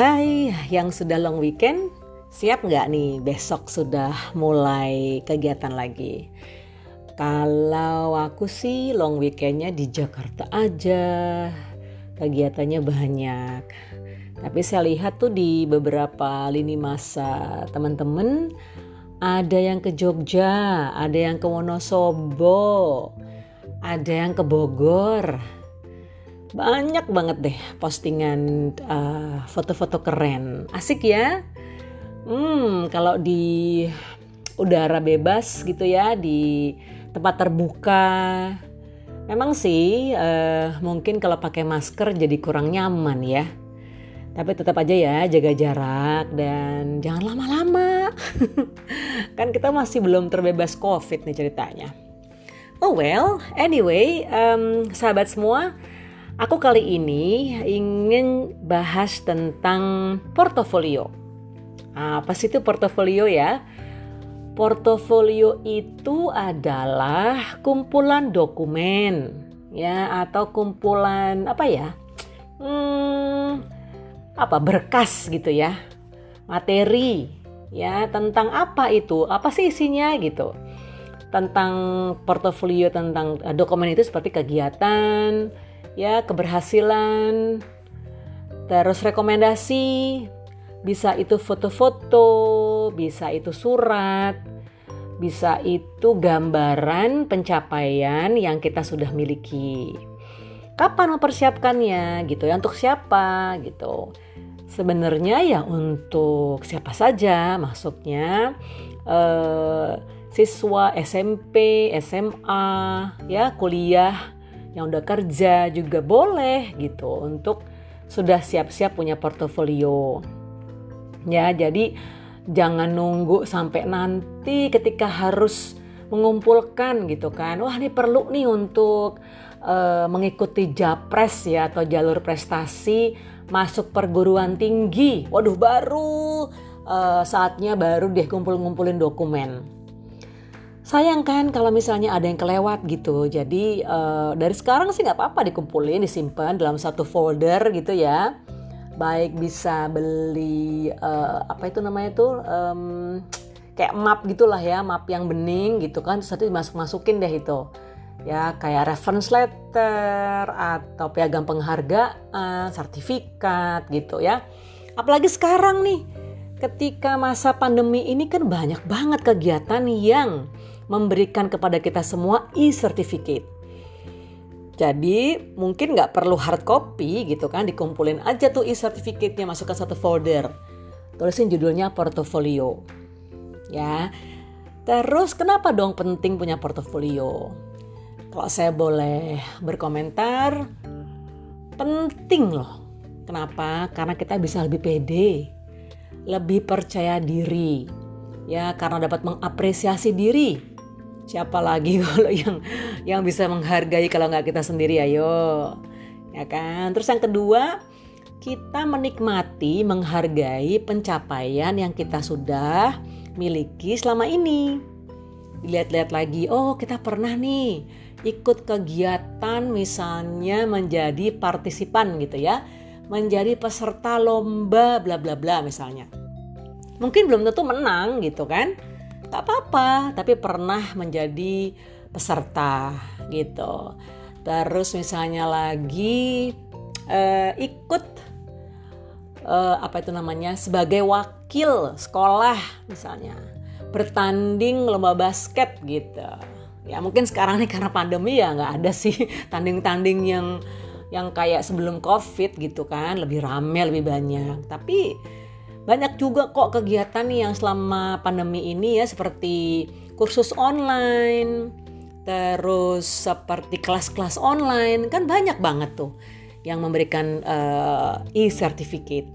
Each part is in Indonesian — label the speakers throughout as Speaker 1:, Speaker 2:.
Speaker 1: Hai, yang sudah long weekend, siap nggak nih besok sudah mulai kegiatan lagi? Kalau aku sih long weekendnya di Jakarta aja, kegiatannya banyak. Tapi saya lihat tuh di beberapa lini masa teman-teman ada yang ke Jogja, ada yang ke Wonosobo, ada yang ke Bogor, banyak banget deh postingan uh, foto-foto keren. Asik ya? Hmm kalau di udara bebas gitu ya di tempat terbuka. Memang sih uh, mungkin kalau pakai masker jadi kurang nyaman ya. Tapi tetap aja ya jaga jarak dan jangan lama-lama. Kan kita masih belum terbebas covid nih ceritanya. Oh well anyway um, sahabat semua Aku kali ini ingin bahas tentang portofolio. Apa sih itu portofolio ya? Portofolio itu adalah kumpulan dokumen ya atau kumpulan apa ya? Hmm, apa berkas gitu ya. Materi ya tentang apa itu? Apa sih isinya gitu? Tentang portofolio tentang eh, dokumen itu seperti kegiatan, ya keberhasilan, terus rekomendasi, bisa itu foto-foto, bisa itu surat, bisa itu gambaran pencapaian yang kita sudah miliki. Kapan mempersiapkannya gitu ya untuk siapa gitu. Sebenarnya ya untuk siapa saja masuknya eh, siswa SMP, SMA, ya kuliah yang udah kerja juga boleh gitu untuk sudah siap-siap punya portofolio. Ya, jadi jangan nunggu sampai nanti ketika harus mengumpulkan gitu kan. Wah, ini perlu nih untuk uh, mengikuti japres ya atau jalur prestasi masuk perguruan tinggi. Waduh, baru uh, saatnya baru deh kumpul-ngumpulin dokumen sayang kan kalau misalnya ada yang kelewat gitu. Jadi uh, dari sekarang sih nggak apa-apa dikumpulin disimpan dalam satu folder gitu ya. Baik bisa beli uh, apa itu namanya tuh um, kayak map gitulah ya map yang bening gitu kan. Terus itu dimasuk masukin deh itu. Ya kayak reference letter atau piagam penghargaan sertifikat gitu ya. Apalagi sekarang nih ketika masa pandemi ini kan banyak banget kegiatan yang memberikan kepada kita semua e-certificate. Jadi mungkin nggak perlu hard copy gitu kan, dikumpulin aja tuh e-certificate-nya masuk ke satu folder. Tulisin judulnya portofolio. Ya. Terus kenapa dong penting punya portofolio? Kalau saya boleh berkomentar, penting loh. Kenapa? Karena kita bisa lebih pede, lebih percaya diri, ya karena dapat mengapresiasi diri siapa lagi kalau yang yang bisa menghargai kalau nggak kita sendiri? Ayo. Ya kan? Terus yang kedua kita menikmati menghargai pencapaian yang kita sudah miliki selama ini. Dilihat-lihat lagi oh kita pernah nih ikut kegiatan misalnya menjadi partisipan gitu ya. Menjadi peserta lomba bla bla bla misalnya. Mungkin belum tentu menang gitu kan tak apa-apa tapi pernah menjadi peserta gitu. Terus misalnya lagi uh, ikut uh, apa itu namanya sebagai wakil sekolah misalnya. Bertanding lomba basket gitu. Ya mungkin sekarang nih karena pandemi ya nggak ada sih tanding-tanding yang yang kayak sebelum covid gitu kan. Lebih rame lebih banyak. Tapi banyak juga kok kegiatan nih yang selama pandemi ini ya seperti kursus online, terus seperti kelas-kelas online kan banyak banget tuh yang memberikan uh, e-certificate.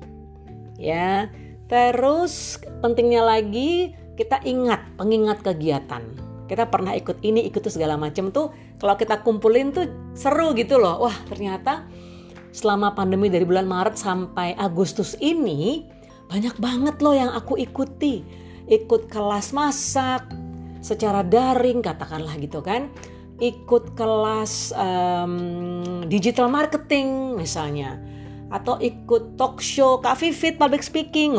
Speaker 1: Ya. Terus pentingnya lagi kita ingat pengingat kegiatan. Kita pernah ikut ini, ikut itu segala macam tuh kalau kita kumpulin tuh seru gitu loh. Wah, ternyata selama pandemi dari bulan Maret sampai Agustus ini banyak banget loh yang aku ikuti. Ikut kelas masak secara daring katakanlah gitu kan. Ikut kelas um, digital marketing misalnya. atau ikut talk show Kak Vivit public speaking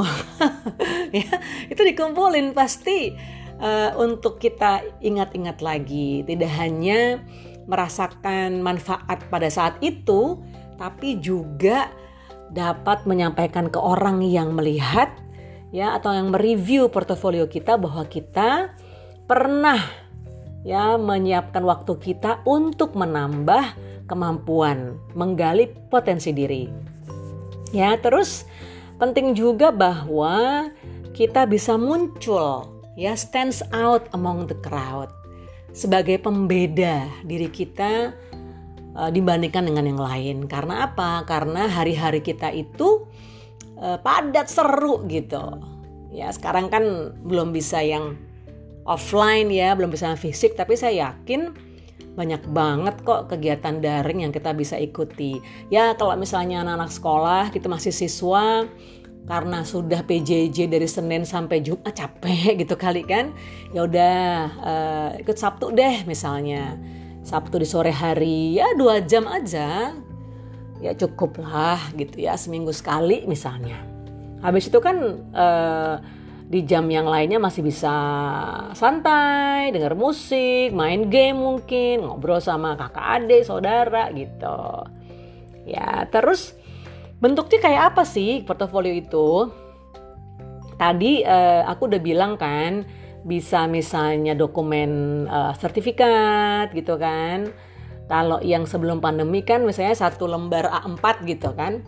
Speaker 1: ya itu dikumpulin pasti uh, untuk kita ingat-ingat lagi tidak hanya merasakan manfaat pada saat itu tapi juga dapat menyampaikan ke orang yang melihat ya atau yang mereview portofolio kita bahwa kita pernah ya menyiapkan waktu kita untuk menambah kemampuan menggali potensi diri. Ya, terus penting juga bahwa kita bisa muncul ya stands out among the crowd sebagai pembeda diri kita uh, dibandingkan dengan yang lain. Karena apa? Karena hari-hari kita itu uh, padat seru gitu. Ya, sekarang kan belum bisa yang offline ya, belum bisa yang fisik, tapi saya yakin banyak banget kok kegiatan daring yang kita bisa ikuti. Ya, kalau misalnya anak-anak sekolah, kita masih siswa, karena sudah PJJ dari Senin sampai Jumat capek gitu kali kan ya udah uh, ikut Sabtu deh misalnya Sabtu di sore hari ya dua jam aja ya cukup lah gitu ya seminggu sekali misalnya habis itu kan uh, di jam yang lainnya masih bisa santai, dengar musik, main game mungkin, ngobrol sama kakak adik, saudara gitu. Ya, terus Bentuknya kayak apa sih portofolio itu? Tadi uh, aku udah bilang kan bisa misalnya dokumen uh, sertifikat gitu kan. Kalau yang sebelum pandemi kan misalnya satu lembar A4 gitu kan.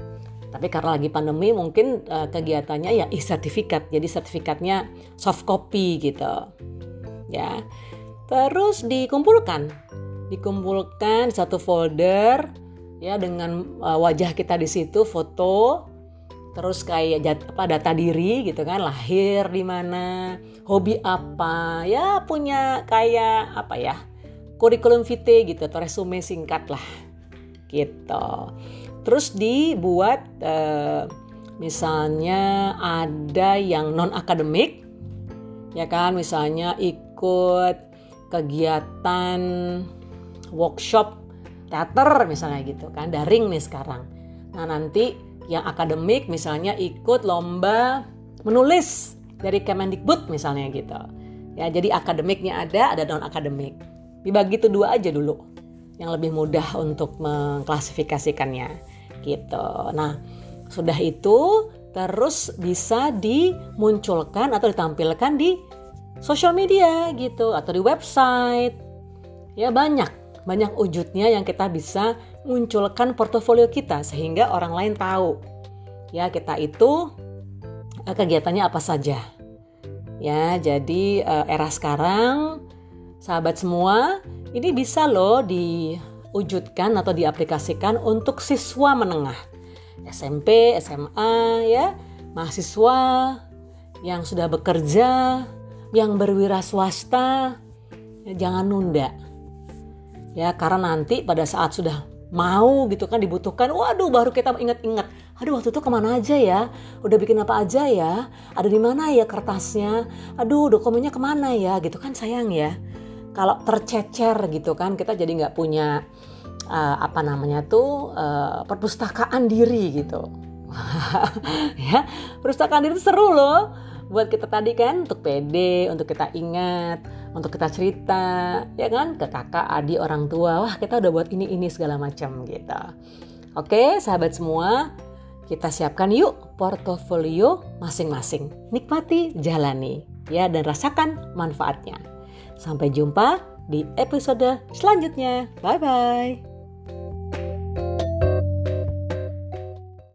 Speaker 1: Tapi karena lagi pandemi mungkin uh, kegiatannya ya e-sertifikat. Jadi sertifikatnya soft copy gitu. Ya. Terus dikumpulkan. Dikumpulkan satu folder ya dengan uh, wajah kita di situ foto terus kayak jat, apa data diri gitu kan lahir di mana hobi apa ya punya kayak apa ya kurikulum vitae gitu atau resume singkat lah gitu. Terus dibuat uh, misalnya ada yang non akademik ya kan misalnya ikut kegiatan workshop teater misalnya gitu kan daring nih sekarang. Nah nanti yang akademik misalnya ikut lomba menulis dari Kemendikbud misalnya gitu. Ya jadi akademiknya ada ada non akademik dibagi itu dua aja dulu yang lebih mudah untuk mengklasifikasikannya gitu. Nah sudah itu terus bisa dimunculkan atau ditampilkan di sosial media gitu atau di website. Ya banyak banyak wujudnya yang kita bisa munculkan portofolio kita sehingga orang lain tahu ya kita itu eh, kegiatannya apa saja. Ya, jadi eh, era sekarang sahabat semua ini bisa loh diwujudkan atau diaplikasikan untuk siswa menengah. SMP, SMA ya, mahasiswa yang sudah bekerja, yang berwira swasta, ya, jangan nunda ya karena nanti pada saat sudah mau gitu kan dibutuhkan. Waduh baru kita ingat-ingat. Aduh waktu itu ke mana aja ya? Udah bikin apa aja ya? Ada di mana ya kertasnya? Aduh dokumennya ke mana ya? Gitu kan sayang ya. Kalau tercecer gitu kan kita jadi nggak punya uh, apa namanya tuh uh, perpustakaan diri gitu. Ya perpustakaan diri seru loh buat kita tadi kan untuk pede untuk kita ingat untuk kita cerita ya kan ke kakak, adik, orang tua. Wah, kita udah buat ini ini segala macam gitu. Oke, sahabat semua, kita siapkan yuk portofolio masing-masing. Nikmati, jalani ya dan rasakan manfaatnya. Sampai jumpa di episode selanjutnya. Bye bye.